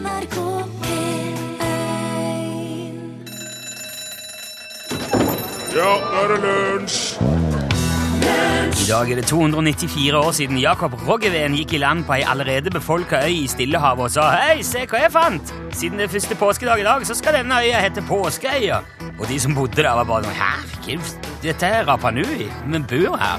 NRK P1 Ja, nå er det lunsj! I dag er det 294 år siden Jakob Roggeveen gikk i land på ei allerede befolka øy i Stillehavet og sa Hei, se hva jeg fant! Siden det er første påskedag i dag, så skal denne øya hete Påskeøya. Og de som bodde der, var bare sånn er Dette er Rapa Nui. Vi bor her.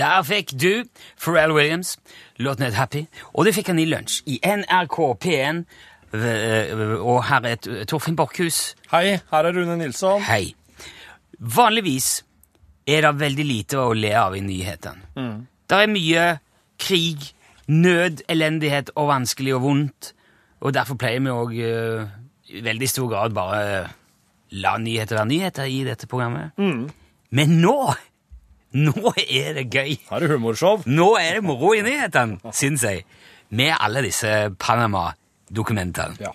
Der fikk du Pharrell Williams, låten het Happy, og det fikk han i lunsj i NRK P1. Og her er Torfinn Borchhus. Hei, her er Rune Nilsson. Hei. Vanligvis er det veldig lite å le av i nyhetene. Det er mye krig, nød, elendighet og vanskelig og vondt, og derfor pleier vi òg i veldig stor grad bare la nyheter være nyheter i dette programmet. Men nå Nå er det gøy! Har du humorshow. Nå er det moro i nyhetene, syns jeg, med alle disse Panama-dokumentene. Ja.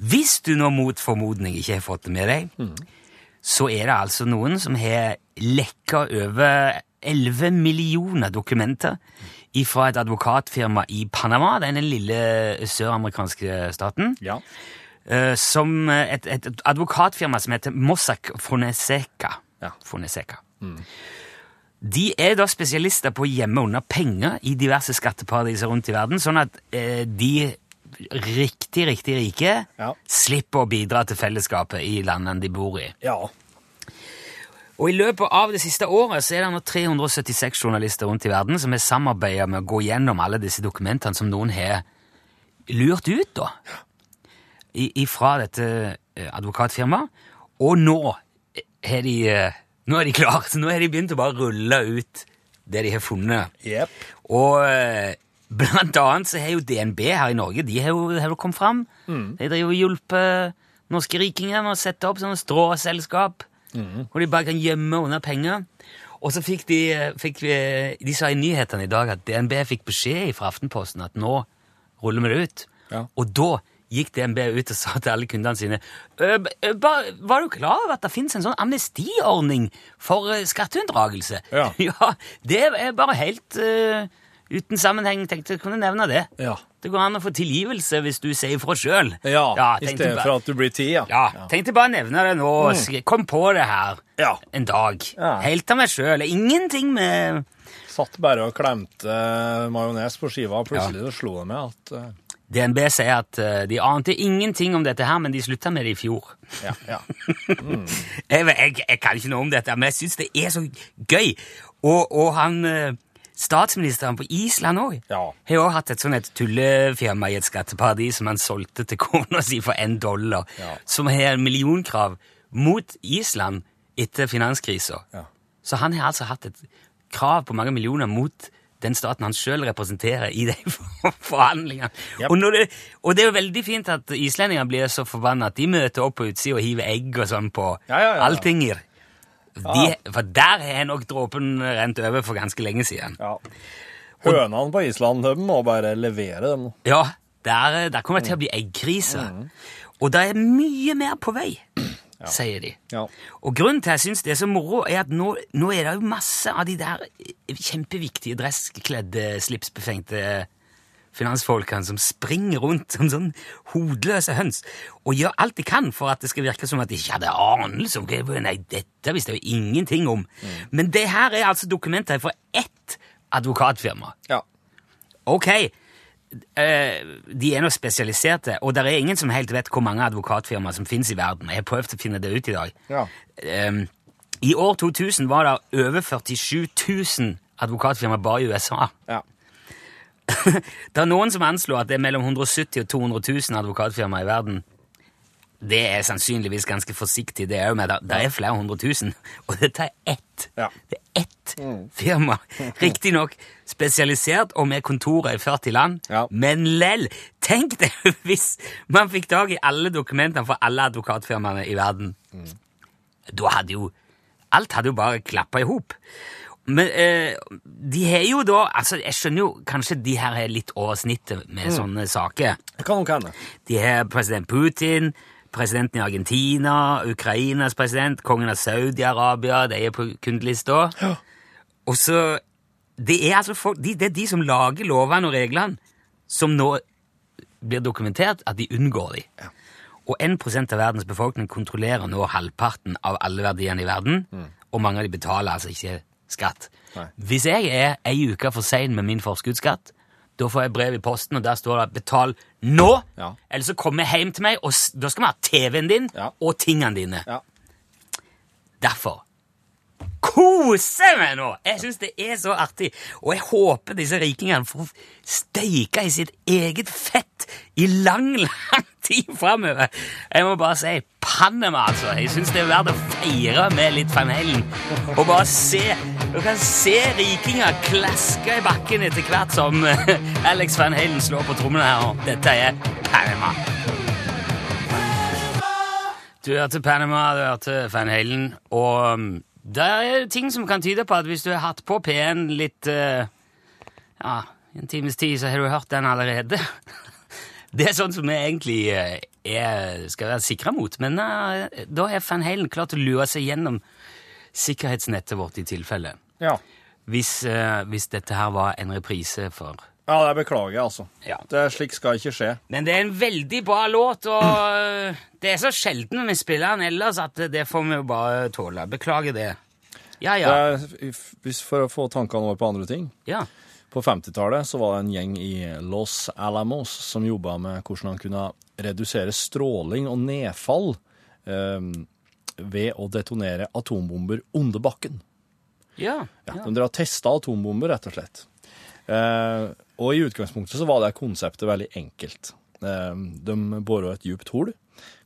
Hvis du nå mot formodning ikke har fått det med deg, så er det altså noen som har lekka over 11 millioner dokumenter fra et advokatfirma i Panama, den lille søramerikanske staten, Ja. eh, som et, et advokatfirma som heter Mossack Fonseca. Ja. Fonseca. De er da spesialister på å gjemme unna penger i diverse skatteparadiser rundt i verden, sånn at eh, de riktig, riktig rike Ja. slipper å bidra til fellesskapet i landene de bor i. Ja. Og i løpet av det siste året så er det nå 376 journalister rundt i verden som har samarbeidet med å gå gjennom alle disse dokumentene som noen har lurt ut, da. I, ifra dette eh, advokatfirmaet. Og nå har de eh, Nå er de klare, så nå har de begynt å bare rulle ut det de har funnet. Yep. Og eh, blant annet så har jo DNB her i Norge de har jo, har jo kommet fram. De har jo hjulpet norske rikinger med å sette opp sånne stråselskap hvor de bare kan gjemme unna penger. Og så fikk de, eh, fikk, eh, de sa i nyhetene i dag at DNB fikk beskjed fra Aftenposten at nå ruller vi det ut. Ja. Og da gikk DNB ut og sa til alle kundene sine «Øh, b- øh, ba- Var du klar over at det finnes en sånn amnestiordning for skatteunndragelse? Ja. ja, det er bare helt uh, uten sammenheng. Tenkte jeg kunne nevne det. Ja. Det går an å få tilgivelse hvis du sier ifra sjøl. Ja, i tenkte stedet for at du blir ti, ja. ja, tenkte bare å nevne det nå. Mm. Kom på det her Ja. en dag. Ja. Helt av meg sjøl. Ingenting med Satt bare og klemte majones på skiva, og plutselig så slo det meg at DNB sier at eh, de ante ingenting om dette her, men de slutta med det i fjor. Ja. ja. Jeg, jeg, jeg kan ikke noe om dette, men jeg syns det er så gøy. Og, og han eh, statsministeren på Island òg Ja. har jo hatt et sånt et tullefirma i et skatteparadis som han solgte til kona si for én dollar, Ja. som har millionkrav mot Island etter finanskrisa. Ja. Så han har altså hatt et krav på mange millioner mot den staten han sjøl representerer i de forhandlingene. Yep. Og, det, og det er jo veldig fint at islendingene blir så forbanna at de møter opp på utsida og hiver egg og sånn på Ja, ja, ja, alltinger. De, for der har nok dråpen rent over for ganske lenge siden. ja. Hønene på Island de må bare levere dem. Ja, der, der kommer det til å bli eggkrise. Og det er mye mer på vei, sier de. Ja. Og grunnen til at jeg syns det er så moro, er at nå, nå er det jo masse av de der kjempeviktige dresskledde, slipsbefengte finansfolkene som springer rundt som sånn hodeløse høns og gjør alt de kan for at det skal virke som at de ikke hadde anelse om hva Nei, dette visste jeg jo ingenting om. Men det her er altså dokumenter fra ett advokatfirma. Ja. Ok, de er nå spesialiserte, og det er ingen som helt vet hvor mange advokatfirmaer som finnes i verden. Jeg har prøvd å finne det ut i dag. Ja. Ehm, I år 2000 var det over 47 000 advokatfirmaer bare i USA. Ja. Det er noen som anslår at det er mellom 170 og 200 000 advokatfirmaer i verden. Det er sannsynligvis ganske forsiktig, det jo med det, det er flere hundre tusen, og dette er ett. Ja. Det er ett firma. Riktignok spesialisert og med kontorer i 40 land, Ja. men lell! Tenk deg hvis man fikk tak i alle dokumentene fra alle advokatfirmaene i verden. Da hadde jo Alt hadde jo bare klappa i hop. Men eh, de har jo da altså Jeg skjønner jo kanskje de her er litt over snittet med sånne saker. Det kan hende. De har president Putin, presidenten i Argentina, Ukrainas president, kongen av Saudi-Arabia, de er på kundelista. Og så Det er altså folk, de, det er de som lager lovene og reglene, som nå blir dokumentert at de unngår de. Og 1% av verdens befolkning kontrollerer nå halvparten av alle verdiene i verden, og mange av de betaler altså ikke skatt. Nei. Hvis jeg er ei uke for sein med min forskuddsskatt, da får jeg brev i posten, og der står det 'betal nå', Ja. eller så kommer jeg hjem til meg, og da skal vi ha TV-en din Ja. og tingene dine. Ja. Derfor koser meg nå! Jeg syns det er så artig. Og jeg håper disse rikingene får steike i sitt eget fett i lang, lang tid framover. Jeg må bare si Panama, altså. Jeg syns det er verdt å feire med litt Van Halen. Og bare se Du kan se rikinger klaske i bakken etter hvert som eh, Alex Van Halen slår på trommene her. Dette er Panama. Du hørte Panama, du hørte Van Halen, og um, det er ting som kan tyde på at hvis du har hatt på P1 litt eh, Ja, en times tid, så har du hørt den allerede. Det er sånn som vi egentlig eh, er, skal være sikre mot, men da er Van Halen klart å lure seg gjennom sikkerhetsnettet vårt i tilfelle. Ja. Hvis, eh, hvis dette her var en reprise for Ja, det beklager jeg, altså. Ja. Det Slik skal ikke skje. Men det er en veldig bra låt, og øh, det er så sjelden vi spiller den ellers at det får vi jo bare tåle. Beklager det. Ja, ja. Er, hvis For å få tankene over på andre ting. ja. På 50-tallet så var det en gjeng i Los Alamos som jobba med hvordan han kunne redusere stråling og nedfall eh, ved å detonere atombomber under bakken. Ja. Ja, De drev og testa atombomber, rett og slett. Eh, og i utgangspunktet så var det konseptet veldig enkelt. Eh, de bora et djupt hull,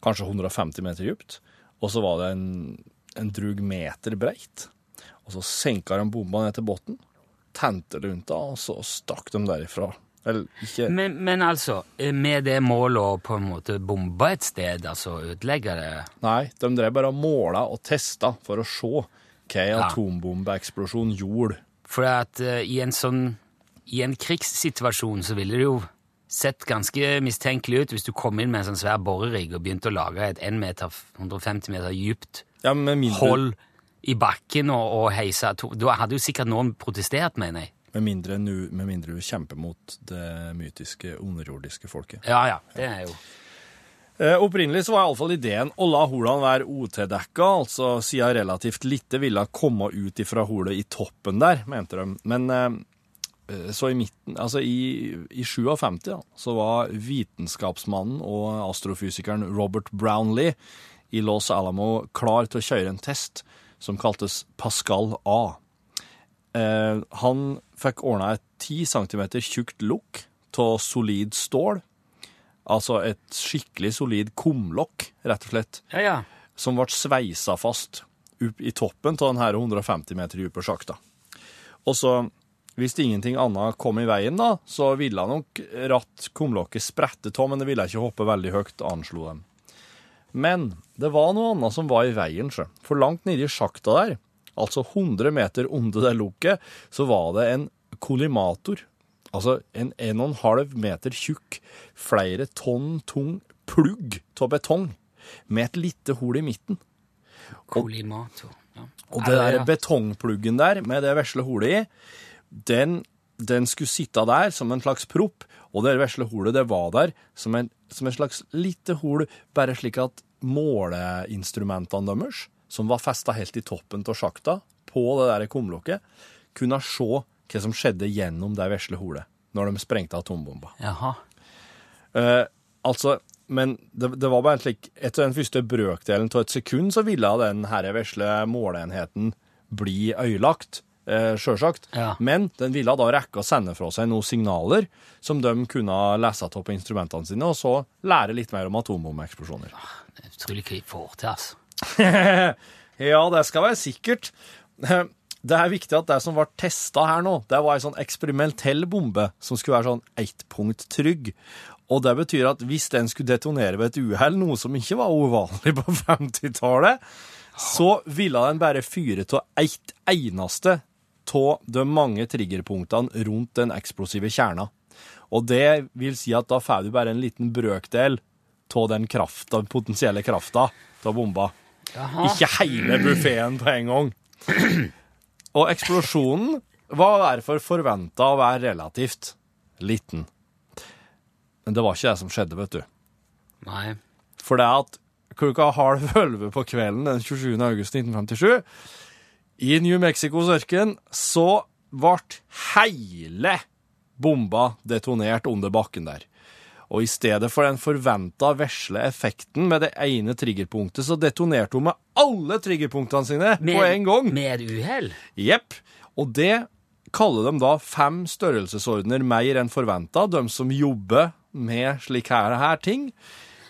kanskje 150 meter djupt, og så var det en, en drug meter breit. Og så senka de bomba ned til bunnen, tente rundt da, og så stakk de derifra. Men, men altså, med det målet å på en måte bombe et sted, altså ødelegge det Nei, de drev bare og måla og testa for å se hva en Ja. atombombeeksplosjon gjorde. For at uh, i en sånn I en krigssituasjon så ville det jo sett ganske mistenkelig ut hvis du kom inn med en sånn svær borerigg og begynte å lage et 1 meter, 150 meter dypt Ja, hold i bakken og, og heise atom... Da hadde jo sikkert noen protestert, mener jeg. med mindre, nu, med mindre du kjemper mot det mytiske, underjordiske folket. Ja, ja. Det er jo opprinnelig så var iallfall ideen å la holene være OT-dekka, altså siden relativt lite ville komme ut ifra holet i toppen der, mente de. Men eh, så i midten, altså i, i 57, da, så var vitenskapsmannen og astrofysikeren Robert Brownlee i Los Alamo klar til å kjøre en test som kaltes Pascal A. Eh, han fikk ordna et 10 cm tjukt lukk av solid stål, altså et skikkelig solid kumlokk, rett og slett, Ja, ja. som ble sveisa fast opp i toppen av denne 150 meter dype sjakta. Og så, hvis ingenting annet kom i veien, da, så ville nok ratt kumlokket sprette av, men det ville ikke hoppe veldig høyt, anslo dem. Men det var noe annet som var i veien, sjø. For langt nede i sjakta der, altså 100 meter under det lukket, så var det en kollimator. Altså en 1,5 meter tjukk, flere tonn tung plugg av betong med et lite hull i midten. Kolimator. Ja. Og det der betongpluggen der med det vesle hullet i, den, den skulle sitte der som en slags propp, og det vesle hullet det var der som en, som en slags lite hull, bare slik at måleinstrumentene deres, som var festa helt i toppen av sjakta, på det der kumlokket, kunne se hva som skjedde gjennom det vesle holet, når de sprengte atombomba. Jaha. Eh, altså, men det, det var bare en slik Etter den første brøkdelen av et sekund så ville den her vesle måleenheten bli øyelagt, eh, sjølsagt. Ja. Men den ville da rekke å sende fra seg noen signaler som de kunne lese av på instrumentene sine, og så lære litt mer om atombombeeksplosjoner. Utrolig hva de får til, altså. Ja, det skal være sikkert. Det er viktig at det som ble testa her nå, det var ei sånn eksperimentell bombe som skulle være sånn ettpunkttrygg. Og det betyr at hvis den skulle detonere ved et uhell, noe som ikke var uvanlig på 50-tallet, så ville den bare fyre av ett eneste av de mange triggerpunktene rundt den eksplosive kjerna. Og det vil si at da får du bare en liten brøkdel av den krafta, potensielle krafta av bomba. Jaha. Ikke hele buffeen på en gang. Og eksplosjonen var derfor forventa å være relativt liten. Men det var ikke det som skjedde, vet du. Nei. For det at klokka halv elleve på kvelden den 27. august 1957, i New Mexicos ørken, så ble hele bomba detonert under bakken der. Og i stedet for den forventa vesle effekten med det ene triggerpunktet, så detonerte hun med alle triggerpunktene sine på en gang. Med uhell? Jepp. Og det kaller de da fem størrelsesordener mer enn forventa, de som jobber med slike her, her ting.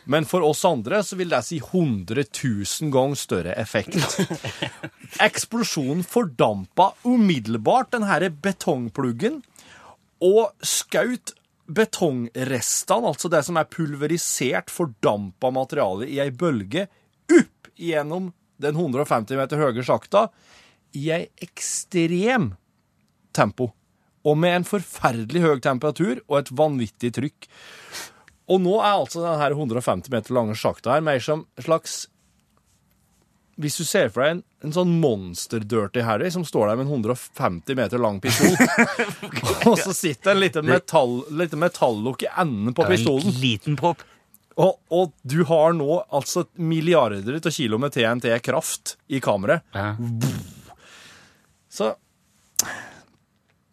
Men for oss andre så vil det si 100 000 ganger større effekt. Eksplosjonen fordampa umiddelbart den her betongpluggen og skaut betongrestene, altså det som er pulverisert, fordampa materiale, i ei bølge opp gjennom den 150 meter høye sjakta i ei ekstrem tempo. Og med en forferdelig høy temperatur og et vanvittig trykk. Og nå er altså denne 150 meter lange sjakta her mer som en slags Hvis du ser for deg en, en sånn monster-dirty Harry som står der med en 150 meter lang pistol, og så sitter en liten metall, lite metallokk i enden på pistolen, En liten propp. Og, og du har nå altså milliarder av kilo med TNT-kraft i kameraet. Ja. Så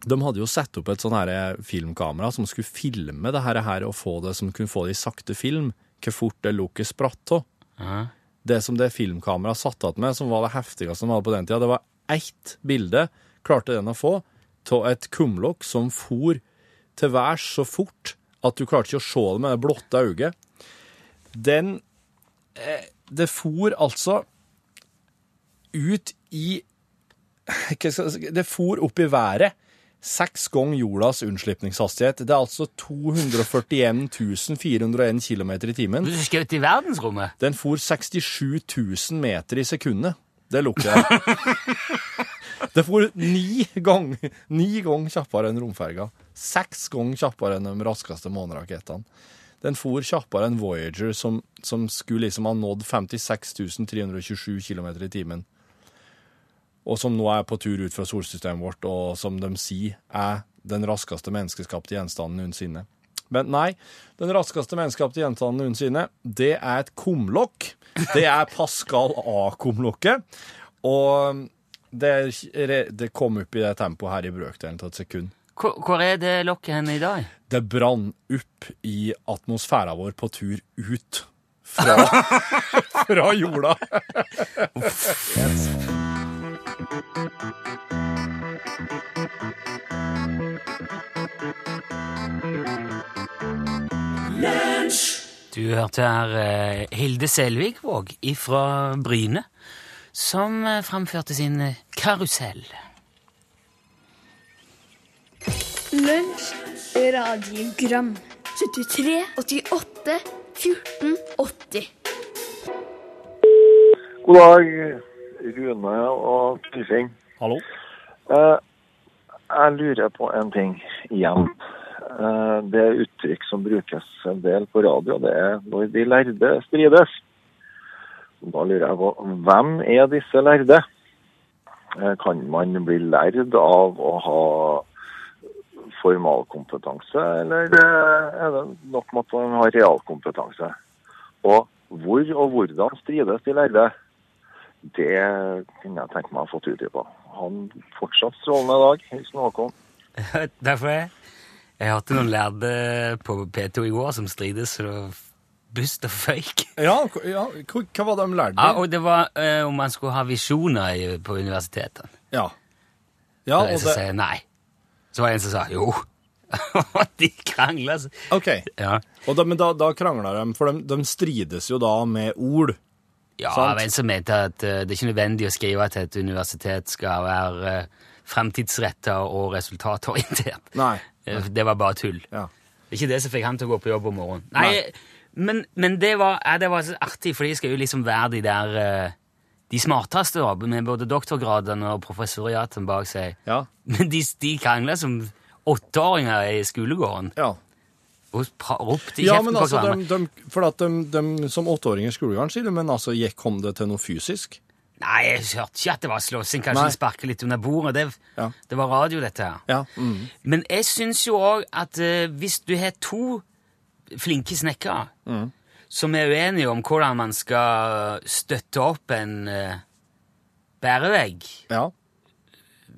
de hadde jo satt opp et sånn her filmkamera som skulle filme det her, her og få det som kunne få det i sakte film, hvor fort det lukket spratt av. Ja. Det som det filmkameraet satt igjen med, som var det heftigste de hadde på den tida, det var ett bilde, klarte den å få, av et kumlokk som for til værs så fort at du klarte ikke å se det med det blotte øyet. Den eh, Det for altså ut i Det for opp i været seks ganger jordas unnslipningshastighet. Det er altså 241 401 km i timen. Du skjøt i verdensrommet? Den for 67 000 meter i sekundet. Det lukter jeg. Det for ni ganger ni ganger kjappere enn romferga. Seks ganger kjappere enn de raskeste månerakettene. Den for kjappere enn Voyager, som, som skulle liksom ha nådd 56 327 km i timen. Og som nå er på tur ut fra solsystemet vårt, og som de sier er den raskeste menneskeskapte gjenstanden noensinne. Men nei, den raskeste menneskeskapte gjenstanden noensinne, det er et kumlokk. Det er Pascal A-kumlokket. Og det, det kom opp i det tempoet her i brøkdelen av et sekund. Hvor, hvor er det lokket hen i dag? Det brann opp i atmosfæra vår på tur ut fra, fra jorda. Du hørte her eh, Hilde Selvigvåg fra Bryne, som eh, framførte sin eh, karusell. Lunsj, radiogram 73, 88, 14, 80 God dag, Rune og Torfinn. Hallo? Eh, jeg lurer på en ting igjen. Eh, det er uttrykk som brukes en del på radio, det er når de lærde strides. Da lurer jeg på hvem er disse lærde? Eh, kan man bli lærd av å ha formalkompetanse, eller eh, er det nok med at man har realkompetanse? Og hvor og hvordan strides de lærde? Det kunne jeg tenke meg å få på. Han fortsatt strålende dag. Hilsen Håkon. Derfor er jeg hørte noen lærde på P2 i går som strides så det bust og føyk. Ja, ja, hva var det de lærte? Ja, og det var uh, om man skulle ha visjoner på universitetene. Ja. Ja, Og og det, sier nei. Så var det en som sa jo. De krangla. OK. Ja. Og da, men da, da krangla de, for de, de strides jo da med ord. Ja, Sant. en som mente at uh, det er ikke nødvendig å skrive at et universitet skal være uh, fremtidsretta og resultatorientert. Nei. Uh, Det var bare tull. Ja. Det er ikke det som fikk han til å gå på jobb om morgenen. Nei, Men, men det, var, ja, det var så artig, for de skal jo liksom være de der eh, De smarteste, da, med både doktorgradene og professoriatene bak seg. Ja. Men de, de krangla som åtteåringer i skolegården ja. og ropte i Ja, kjeften men på altså, hverandre. de, de, for at de, de som åtteåringer i skolegården, sier du, men altså, gikk- kom det til noe fysisk? Nei, jeg hørte ikke at det var slåssing. Kanskje de sparker litt under bordet. Det, Ja. det var radio, dette her. Ja. Mm. Men jeg syns jo òg at uh, hvis du har to flinke snekkere som er uenige om hvordan man skal støtte opp en uh, bærevegg Ja.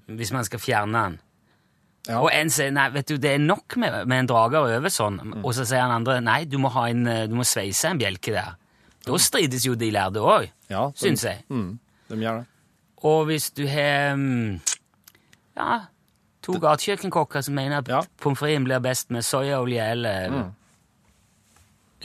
hvis man skal fjerne den. Ja. Og en sier nei, vet du, det er nok med, med en drager over sånn, og så sier han andre nei, du må, ha en, eh, du må sveise en bjelke der. Da strides jo de lærde òg, ja syns jeg. Mm, de gjør det. Og hvis du har mm, ja, to gatekjøkkenkokker som mener at Ja. pommes fritesen blir best med soyaolje eller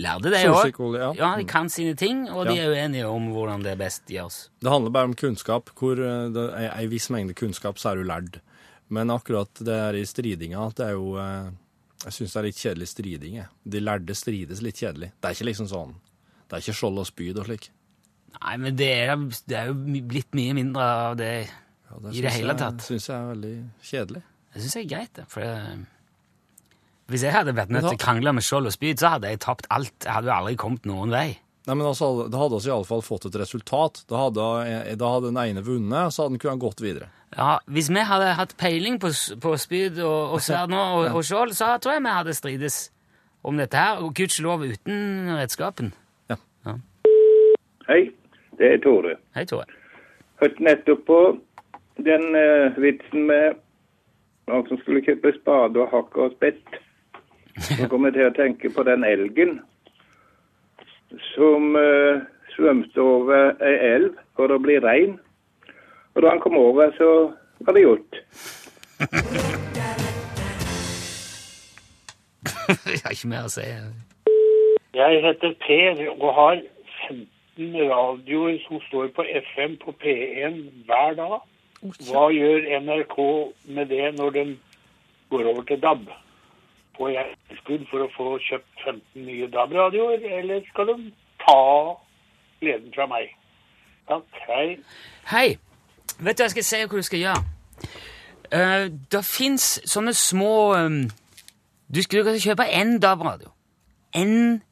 Lærde det òg. Ja. Ja, de kan sine ting, og de Ja. er uenige om hvordan det best gjøres. Det handler bare om kunnskap. Hvor eh, det er en viss mengde kunnskap, så er du lærd. Men akkurat det her i stridinga, det er jo eh, Jeg syns det er litt kjedelig striding. jeg. De lærde strides litt kjedelig. Det er ikke liksom sånn Det er ikke skjold og spyd og slik. Nei, men det er, det er jo blitt mye mindre av det Ja, I det hele tatt. Det syns jeg er veldig kjedelig. Det syns jeg er greit, det. For det, hvis jeg hadde vært nødt til å krangle med skjold og spyd, så hadde jeg tapt alt. Jeg hadde jo aldri kommet noen vei. Nei, men altså, Det hadde oss iallfall fått et resultat. Da hadde, eh, da hadde den ene vunnet, så hadde den kunnet gått videre. Ja, Hvis vi hadde hatt peiling på, på spyd og, og sverd nå, og, og skjold, så tror jeg vi hadde strides om dette her. Og gudskjelov uten redskapen. Ja. Hei, det er Tore. Hei, Tore. Hørte nettopp på den uh, vitsen med noen som skulle kjøpe spade og hakk og spett. Så kom jeg til å tenke på den elgen som uh, svømte over ei elv for å bli rein. Og da han kom over, så var det gjort. Jeg har ikke mer å si. Jeg heter Per og har 15 radioer som står på FM på P1 hver dag. Hva gjør NRK med det når den går over til DAB? Får jeg tilskudd for å få kjøpt 15 nye DAB-radioer, eller skal de ta gleden fra meg? Takk, hei. Hei. Vet du, hva jeg skal si og hva du skal gjøre. Uh, det fins sånne små um, Du skulle kjøpe én DAB-radio. En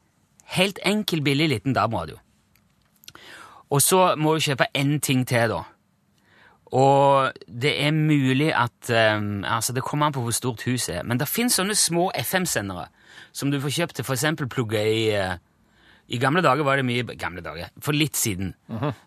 helt enkel, billig liten DAB-radio. Og så må du kjøpe én ting til, da. Og det er mulig at um, Altså, det kommer an på hvor stort huset er. Men det fins sånne små FM-sendere som du får kjøpt til f.eks. plugge i uh, I gamle dager var det mye Gamle dager, for litt siden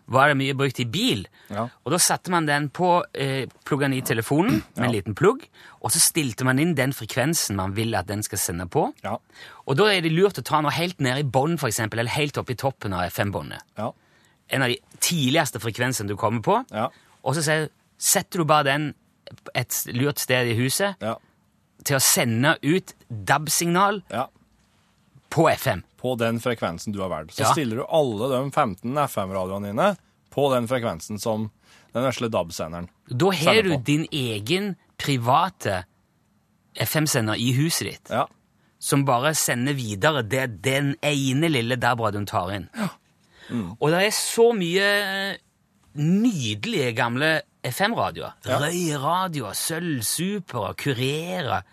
var det mye brukt i bil. Ja. Og da satte man den på eh, pluggen i telefonen med en liten plugg, og så stilte man inn den frekvensen man vil at den skal sende på. Ja. Og da er det lurt å ta noe helt ned i bånn, eksempel, eller helt opp i toppen av FM-båndet. Ja. En av de tidligste frekvensene du kommer på. Og så sier- setter du bare den et lurt sted i huset Ja. til å sende ut DAB-signal ja. på FM. På den frekvensen du har valgt. Så Ja. stiller du alle de 15 FM-radioene dine på den frekvensen som den vesle DAB-senderen. Da har du din egen private FM-sender i huset ditt, Ja. som bare sender videre det den ene lille DAB-radioen tar inn. Og det er så mye nydelige gamle FM-radioer. Røyradioer, Sølvsupere, Kurerer,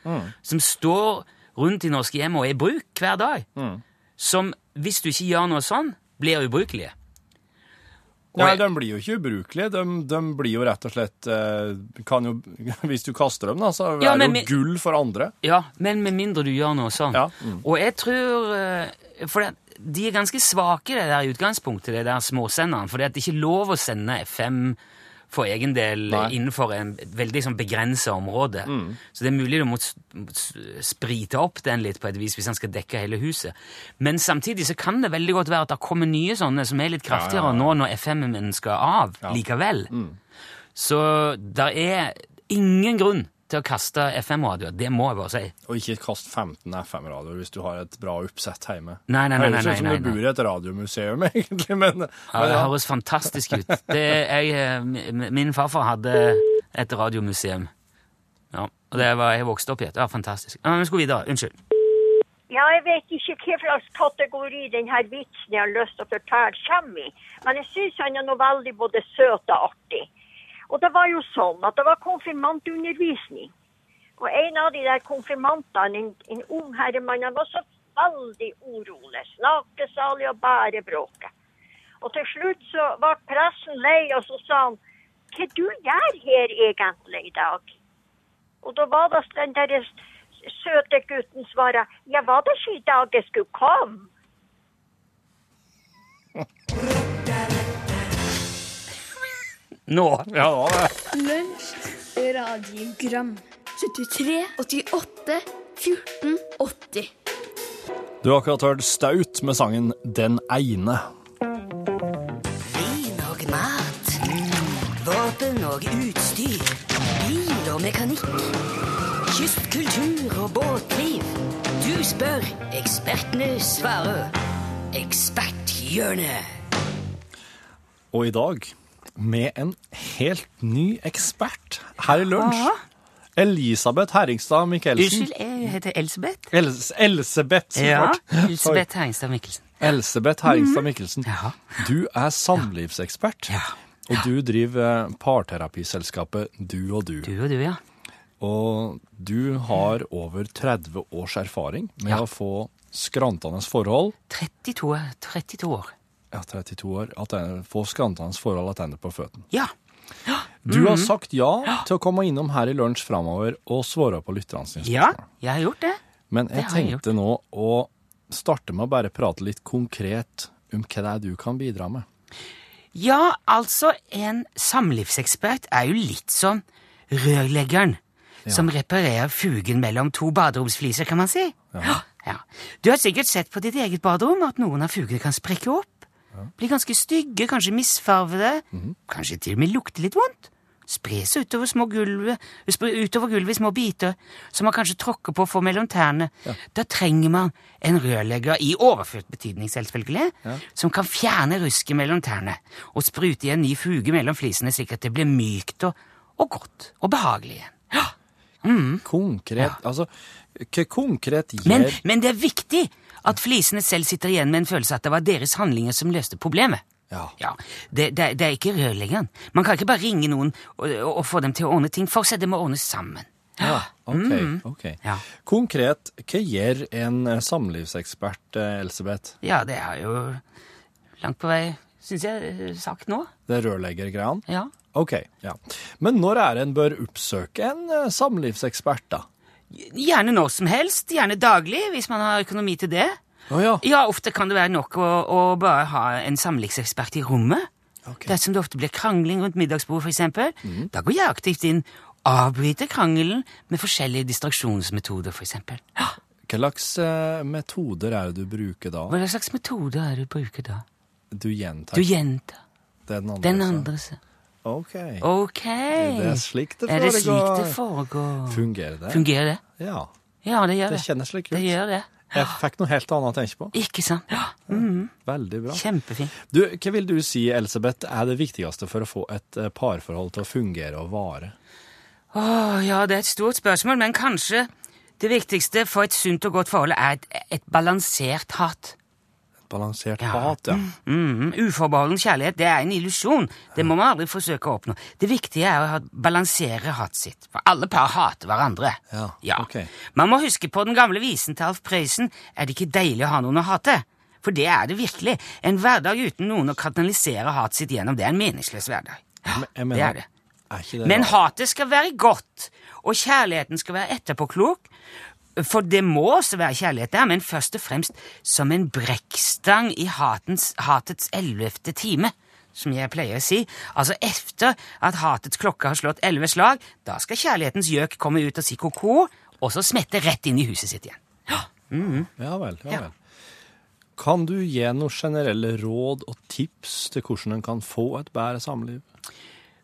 som står rundt i norske hjem og er i bruk hver dag. Som, hvis du ikke gjør noe sånn, blir ubrukelige. Og Nei, de blir jo ikke ubrukelige. De, de blir jo rett og slett eh, kan jo, Hvis du kaster dem, da, så er Ja, det jo gull for andre. Ja, men med mindre du gjør noe sånn. Ja, mm. Og jeg tror eh, For det, de er ganske svake, det der i utgangspunktet, det der småsenderen. For det er ikke lov å sende FM for egen del Nei. innenfor en veldig sånn begrensa område. Så det er mulig du må sprite opp den litt på et vis hvis han skal dekke hele huset. Men samtidig så kan det veldig godt være at det kommer nye sånne som er litt kraftigere Ja, ja, ja. nå når FM-en skal av likevel. Så det er ingen grunn til å kaste FM-radioer. Det må jeg bare si. Og ikke kast 15 FM-radioer hvis du har et bra oppsett hjemme. Nei, nei, nei, nei, nei, ut som du bor i et radiomuseum, egentlig, men, Ja, det høres fantastisk ut. Det, jeg, eh, min farfar hadde et radiomuseum. Ja, og det var jeg vokste opp i. Det var fantastisk. Ja, vi skal videre. Unnskyld. Ja, jeg vet ikke hva slags kategori denne vitsen jeg har lyst til å fortelle kommer i, men jeg syns han er noe veldig både søt og artig. Og det var jo sånn at det var konfirmantundervisning. Og en av de der konfirmantene, en, en ung herremann, han var så veldig urolig. Snakesalig og bare bråket. Og til slutt så var pressen lei, og så sa han Hva du gjør her egentlig i dag? Og da var det den der søte gutten svarer, ja, var det ikke i dag jeg skulle komme? Nå! Ja, det var det. Lunsj, radiogram 73, 88, 14, 80 Du har akkurat hørt Staut med sangen Den ene. Vin og mat. Våpen og utstyr. Bil og mekanikk. Kystkultur og båtliv. Du spør, ekspertene svarer. Eksperthjørnet. Og i dag med en helt ny ekspert her i lunsj. Elisabeth Herringstad Michelsen. Unnskyld, jeg heter Elsebeth. Els Elsebeth. så Ja, klart. Elsebeth Herringstad Mikkelsen. Elsebeth Herringstad Michelsen. Ja. Du er samlivsekspert, Ja. og du driver eh, parterapiselskapet Du og du. Du og du, ja. Og du har over 30 års erfaring med Ja. å få skrantende forhold 32, 32 år. Ja, 32 år, attende- få skrantende forhold tilbake på føttene. Ja. Du Mhm. har sagt ja til å komme innom her i lunsj framover og svare på lytterne sine Ja, jeg har gjort det. Men det jeg jeg tenkte nå å starte med å bare prate litt konkret om hva det er du kan bidra med. Ja, altså, en samlivsekspert er jo litt som rørleggeren som reparerer fugen mellom to baderomsfliser, kan man si. Ja. Ja. Du har sikkert sett på ditt eget baderom at noen av fugene kan sprekke opp. Bli ganske stygge, kanskje misfarvede, kanskje til og med lukter litt vondt. Spre seg utover, små gulvet, utover gulvet i små biter, som man kanskje tråkker på for mellom tærne. Da trenger man en rørlegger, i overført betydning selvfølgelig, som kan fjerne rusket mellom tærne og sprute i en ny fuge mellom flisene, slik at det blir mykt og, og godt og behagelig igjen. Ja. Konkret, altså, hva konkret gjør Men, men det er viktig at flisene selv sitter igjen med en følelse at det var deres handlinger som løste problemet. Ja. Ja, det, det, det er ikke rørleggeren. Man kan ikke bare ringe noen og, og, og få dem til å ordne ting for seg. Det må ordnes sammen. Ja, ok, ok. Ja. Konkret, hva gjør en eh, samlivsekspert, eh, Elsebeth? Ja, det er jo langt på vei, syns jeg, sagt nå. Det er rørleggergreiene? Ja. Ok, ja. Men når er en bør oppsøke en eh, samlivsekspert, da? Gjerne når som helst. Gjerne daglig, hvis man har økonomi til det. Oh, ja. Ja, ofte kan det være nok å, å bare ha en samlivsekspert i rommet. Okay. Dersom det ofte blir krangling rundt middagsbordet, for eksempel, da går jeg aktivt inn, avbryter krangelen med forskjellige distraksjonsmetoder, for eksempel. Ja, Hva slags eh, metoder er det du bruker da? Hva slags metoder er det du bruker da? Du gjentar Du gjentar den andre? den andre. så. Ok. okay. Det er slik det Er det slik det foregår? Fungerer det? Fungerer det? Ja. Ja, det gjør Det det. kjennes slik ut. Det gjør det. Jeg fikk noe helt annet å tenke på. Ikke sant? Ja. Mm. Veldig bra. Kjempefint. Du, hva vil du si, Elisabeth, er det viktigste for å få et eh, parforhold til å fungere og vare? Åh, ja, det er et stort spørsmål, men kanskje det viktigste for et sunt og godt forhold er et, et balansert hat. Balansert Ja. hat, ja. Mm, uforbeholden kjærlighet det er en illusjon. Det må man aldri forsøke å oppnå. Det viktige er å balansere hatet sitt. For alle par hater hverandre. Ja, ok. Man må huske på den gamle visen til Alf Prøysen. Er det ikke deilig å ha noen å hate? For det er det virkelig. En hverdag uten noen å kanalisere hatet sitt gjennom, det er en meningsløs hverdag. Ja, Det er det. Er ikke det Men hatet skal være godt, og kjærligheten skal være etterpåklok. For det må også være kjærlighet der, men først og fremst som en brekkstang i hatens, hatets ellevte time, som jeg pleier å si. Altså efter at hatets klokke har slått elleve slag, da skal kjærlighetens gjøk komme ut og si ko-ko, og så smette rett inn i huset sitt igjen. Ja vel, ja Ja. vel. Kan du gi noen generelle råd og tips til hvordan en kan få et bedre samliv?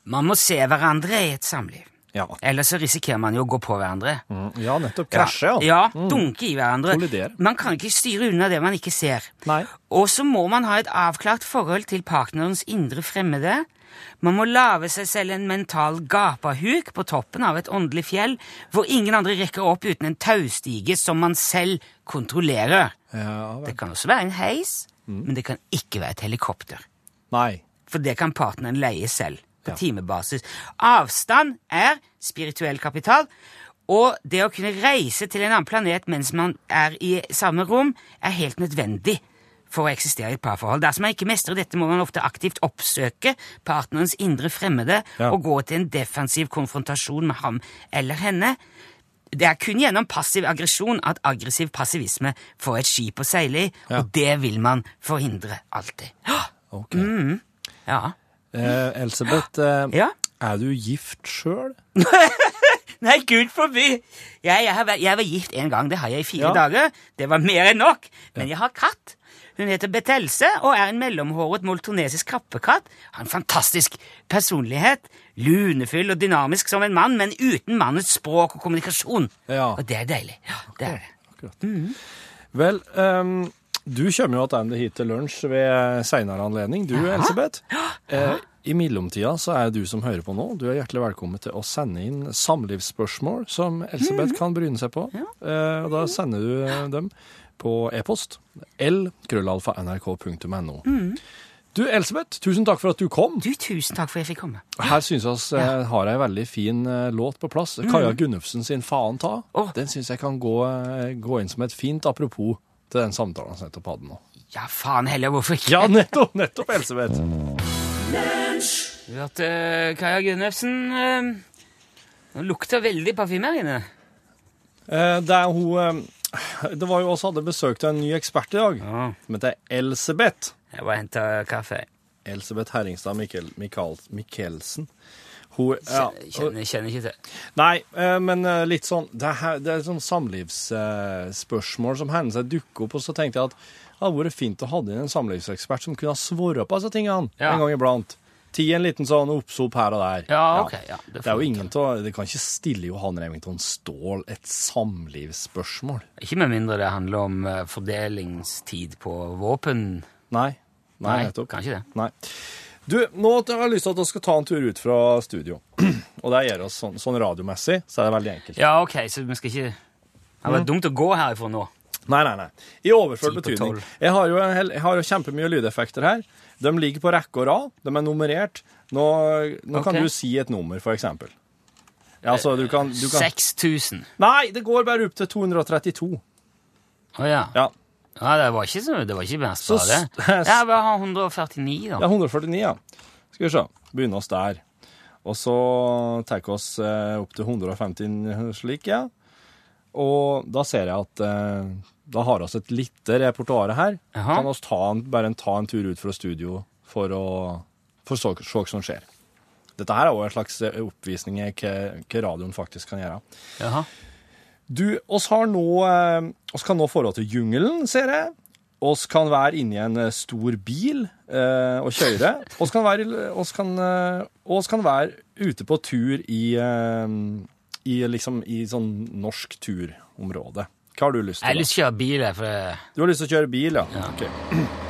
Man må se hverandre i et samliv. Ja. Ellers så risikerer man jo å gå på hverandre. Ja, nettopp. Krasje, Ja, dunke i hverandre. Kollidere. Man kan ikke styre unna det man ikke ser. Nei. Og så må man ha et avklart forhold til partnerens indre fremmede. Man må lage seg selv en mental gapahuk på toppen av et åndelig fjell, hvor ingen andre rekker opp uten en taustige som man selv kontrollerer. Ja. Det kan også være en heis, men det kan ikke være et helikopter. Nei. For det kan partneren leie selv, på Ja. timebasis. Avstand er spirituell kapital, og det å kunne reise til en annen planet mens man er i samme rom, er helt nødvendig for å eksistere i et parforhold. Dersom man ikke mestrer dette, må man ofte aktivt oppsøke partnerens indre fremmede Ja. og gå til en defensiv konfrontasjon med ham eller henne. det er kun gjennom passiv aggresjon at aggressiv passivisme får et skip å seile i, og det vil man forhindre alltid. Okay. Mm. Ja. Eh, Elsebeth, eh, Ja? er du gift sjøl? Nei, gud forby! Jeg, jeg, vært- jeg var gift en gang, det har jeg i fire Ja. dager. Det var mer enn nok. Men jeg har katt. Hun heter Betelse og er en mellomhåret moltonesisk krappekatt. Har en fantastisk personlighet. Lunefull og dynamisk som en mann, men uten mannens språk og kommunikasjon. Ja. Og det er deilig. Ja, det er det. Vel, ehm, du kommer jo tilbake hit til lunsj ved seinere anledning, du, Elsebeth. Eh, I mellomtida så er du som hører på nå, du er hjertelig velkommen til å sende inn samlivsspørsmål som Elsebeth kan bryne seg på. Eh, og da sender du eh, dem på e-post. l-krøllalfa.nrk.no. Du, Elisabeth, tusen takk for at du kom. Du, tusen takk for at jeg fikk komme. Her syns oss eh, har ei veldig fin eh, låt på plass. Kaja Gunnufsen sin 'Faen ta'. Oh. Den syns jeg kan gå, gå inn som et fint apropos til den samtalen som nettopp hadde nå. Ja, faen heller, hvorfor ikke? Ja, nettopp! Nettopp, Elsebeth. Du hørte Kaja Gunnefsen uh, Det lukter veldig parfyme her inne. Eh, det er hun eh, Det var jo oss hadde besøkt en ny ekspert i dag, Ja. som heter Elsebeth. Jeg bare henter kaffe. Elsebeth Herringstad Mikkel, Mikkel, Mikkelsen. Hun ja, Kjenner, kjenner ikke til. Nei, eh, men eh, litt sånn Det er, her- det er sånn samlivsspørsmål som hender seg dukker opp, og så tenkte jeg at det hadde vært fint å ha inn en samlivsekspert som kunne ha svart på disse tingene Ja. en gang iblant. Ti en liten sånn oppsop her og der. Ja, ok. Ja, Det det, er jo ingen til å Det kan ikke stille Johan Remington Ståhl et samlivsspørsmål. Ikke med mindre det handler om eh, fordelingstid på våpen. Nei. Nei, Nei, Kan kanskje det. Nei. Du, nå har jeg lyst til at vi skal ta en tur ut fra studio. Og det gjør oss sånn, sånn radiomessig, så er det veldig enkelt. Ja, ok, så vi skal ikke Det hadde vært dumt å gå herifra nå. Nei, nei, nei. I overført betydning. Jeg har jo, hel- jo kjempemye lydeffekter her. De ligger på rekke og rad. De er nummerert. Nå, nå kan du si et nummer, for eksempel. Ja, altså, du kan, du kan 6000. Nei, det går bare opp til 232. Å ja. Ja. Ja. Det var ikke så Det var ikke mest bra, det. Ja, bare har 149, da. Ja, 149, ja. Skal vi se. Begynne oss der. Og så tar vi oss eh, opp til 150 slik, ja. Og da ser jeg at eh, da har vi et lite repertoar her. Aha. Kan vi ta en, bare en, ta en tur ut fra studio for å for så, hva som skjer. Dette her er òg en slags eh, oppvisning i hva radioen faktisk kan gjøre. Jaha. Du, oss har nå eh, oss kan nå forhold til jungelen, ser jeg. Oss kan være inni en eh, stor bil eh, og kjøre. Oss kan være, oss kan, eh, oss kan være ute på tur i, eh, i, liksom, i sånn norsk turområde. Hva har du lyst til? Jeg har lyst til å kjøre bil, for? Du har lyst til å kjøre bil, ja? Ok.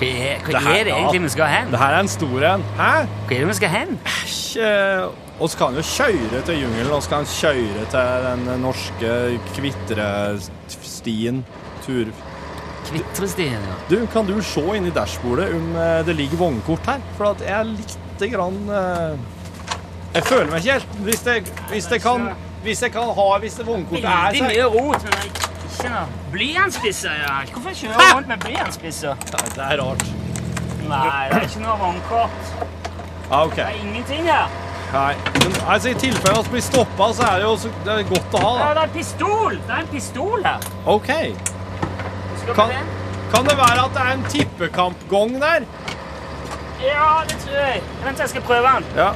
Hva er, hva er det egentlig vi skal hen? Det her er en stor en. Hæ? Hva er det vi skal hen? Æsj. Vi kan jo kjøre til jungelen, Vi kan kjøre til den norske kvitrestien. Tur, Kvitrestien, ja. Du, kan du se inn i dashbordet om eh, det ligger vognkort her? For at jeg er lite grann eh, Jeg føler meg ikke helt Hvis jeg, hvis jeg kan Hvis jeg kan ha Hvis vognkortet er Veldig mye rot, ikke noe blyantspisser. Ja. Hvorfor kjører jeg rundt med blyantspisser? Nei, Det er rart. Nei, det er ikke noe håndkort. Ja, OK. Det er ingenting her. Nei. Men altså, i tilfelle vi blir stoppa, så er det jo så, det er godt å ha, Da. Ja, det er pistol! Det er en pistol her. OK. Kan, kan det være at det er en tippekampgong der? Ja, det tror jeg. Vent, jeg skal prøve den. Ja.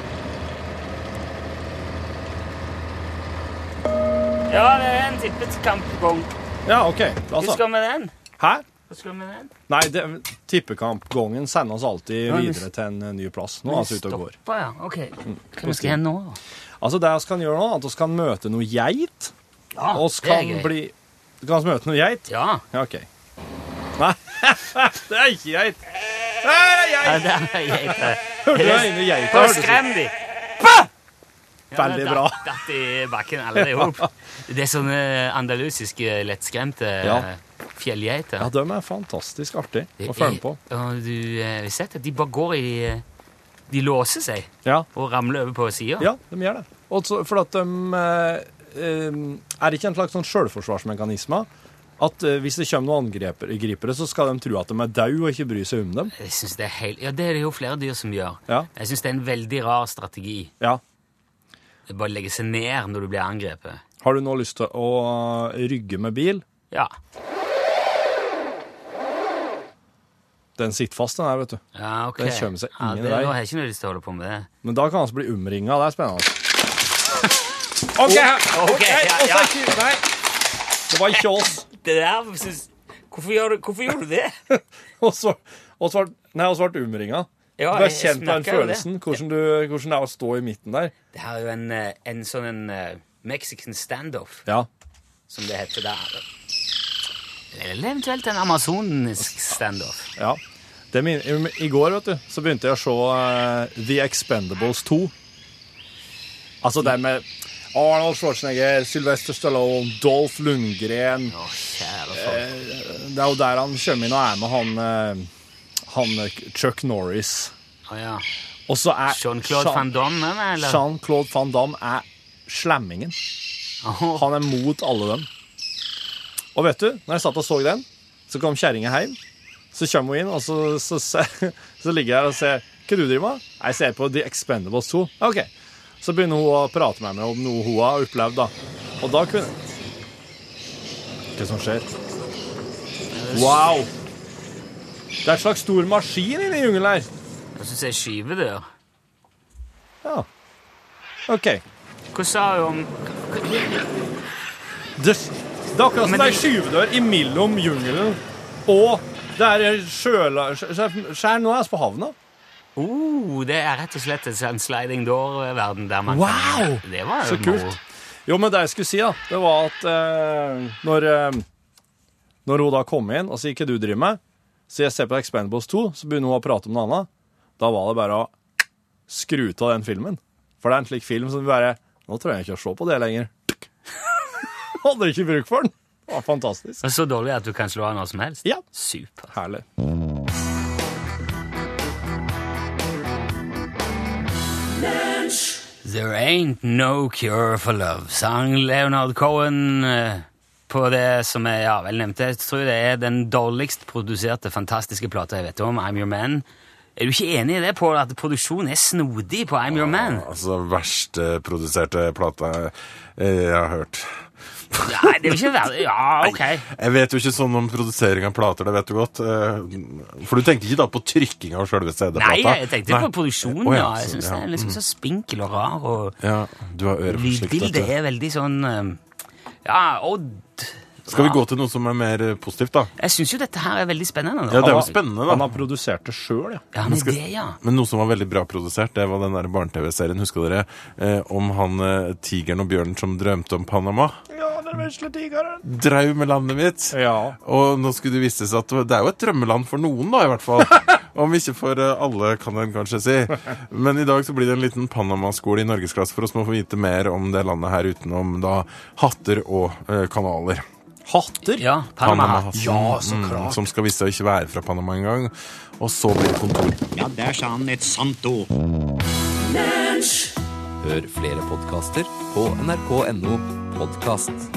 Ja, det er en tippet kampgong. Ja, OK. Hva Altså. skal vi med den? Hæ? Hva skal vi med den? Nei, det, tippekampgongen sender oss alltid Ja, men- videre til en eh, ny plass. Nå er vi ute og går. Stoppa, ja. Ok. Hva vi skal hen nå? da? Altså, det vi kan gjøre nå, er at vi kan møte noe geit. Ja, oss det er kan gøy. bli kan møte noe geit? Ja. Ja, OK. Nei, det er ikke geit. Det er ja geit! det er geit. Hørte du den ene geita? Bare hørtes ut- skrem de. Veldig bra. Datt, i bakken alle i hop. Det er sånne andalusiske, lettskremte Ja. fjellgeiter. Ja, de er fantastisk artige å følge på. Og du eh, har sett at de bare går i De låser seg Ja, og ramler over på sida. ja de gjør det. Også for at de eh, eh, Er det ikke en slags sånn selvforsvarsmekanisme? At eh, hvis det kommer noen angripere, så skal de tro at de er døde og ikke bry seg om dem? Jeg synes det er helt, ja, det er det jo flere dyr som gjør. Ja. Jeg syns det er en veldig rar strategi. Ja. Det bare å legge seg ned når du blir angrepet. Har du nå lyst til å rygge med bil? Ja. Den sitter fast, den her, vet du. ja ok. Den kommer seg ja, det, vei. Nå har jeg ikke noe lyst til å holde på med det. Men da kan han bli omringa. Det er spennende. OK, okay, ok, ja, ja. Nei. Det var ikke oss. Det der synes... Hvorfor gjør hvorfor gjorde du det? Nei, oss ble omringa. Ja, du har kjent på den følelsen, hvordan, du, hvordan det er å stå i midten der. Det her er jo en, eh, en sånn en eh, Mexican standoff, Ja. som det heter der. Eller eventuelt en amazonisk standoff. ja. Det min, i, går vet du, så begynte jeg å se uh, The Expendables 2. Altså det med Arnold Schwarzenegger, Sylvester Stallone, Dolph Lundgren Å, kjære folk. Det er jo der han kommer inn og er med han, eh, han eh, Chuck Norris. Oh, ja. Og så er Jean-Claude Jean- Van Damme, eller? Jean-Claude Van Damme er slemmingen. Oh. Han er mot alle dem. Og vet du, når jeg satt og så den, så kom kjerringa hjem. Så kommer hun inn, og så, så, så, så ligger jeg her og ser Hva du driver med? Jeg ser på The Expendables 2. OK. Så begynner hun å prate med meg om noe hun har opplevd, da. Og da kunne Hva som skjer? Wow! Det er en slags stor maskin inni jungelen her. Jeg syns jeg skyver skyvedør Ja. OK. Hva sa du om Det, det er akkurat som det er det- skyvedør imellom jungelen og det er sjøla... skjær- nå er vi på havna. oh, Det er rett og slett en sliding door-verden der man Wow! kan Det var jo Så kult. Jo, men det jeg skulle si, da, det var at eh, når, eh, når hun da kom inn og sier hva du driver med, så jeg ser på Expendables 2, så begynner hun å prate om noe annet. Da var det bare å skru av den filmen. For det er en slik film som bare Nå trenger jeg ikke å se på det lenger. Hadde ikke bruk for den. Det var fantastisk. Det er så dårlig at du kan slå av når som helst? Ja. Super. Herlig. There ain't no cure for love, sang Leonard Cohen eh, på det som jeg ja, vel nevnte. Jeg tror det er den dårligst produserte fantastiske plata jeg vet om, I'm Your Man. Er du ikke enig i det, Pål, at produksjonen er snodig på I'm Your Man? Altså, verst eh, produserte plata eh, jeg har hørt. Nei, det er ikke verre. Ja, ok. Jeg vet jo ikke sånn om produsering av plater, det vet du godt. eh, For du tenkte ikke da på trykking av selve CD-plata? Nei, jeg tenkte Nei. på produksjonen, oh, ja. Jeg syns ja, den er liksom så spinkel og rar, og Ja, du har lydbildet er veldig sånn Ja, Odd. Skal vi gå til noe som er mer eh, positivt, da? Jeg syns jo dette her er veldig spennende. Ja, det er jo spennende, da. Han har produsert det sjøl, ja. Ja, men det, ja. Men noe som var veldig bra produsert, det var den der barne-TV-serien, husker dere? Eh, om han eh, tigeren og bjørnen som drømte om Panama. Ja, den vesle tigeren. Drøm med landet mitt. Ja. Og nå skulle det vise seg at det er jo et drømmeland for noen, da, i hvert fall. Om ikke for eh, alle, kan en kanskje si. Men i dag så blir det en liten Panama-skole i norgesklasse for oss må få vite mer om det landet her utenom da hatter og eh, kanaler. Hatter? ja Panama. Panama-hatten, Ja, så mm, klart. som skal vise seg å ikke være fra Panama engang. Og så blir det kontor. Ja, der sa han et sant ord. Hør flere podkaster på nrk.no podkast.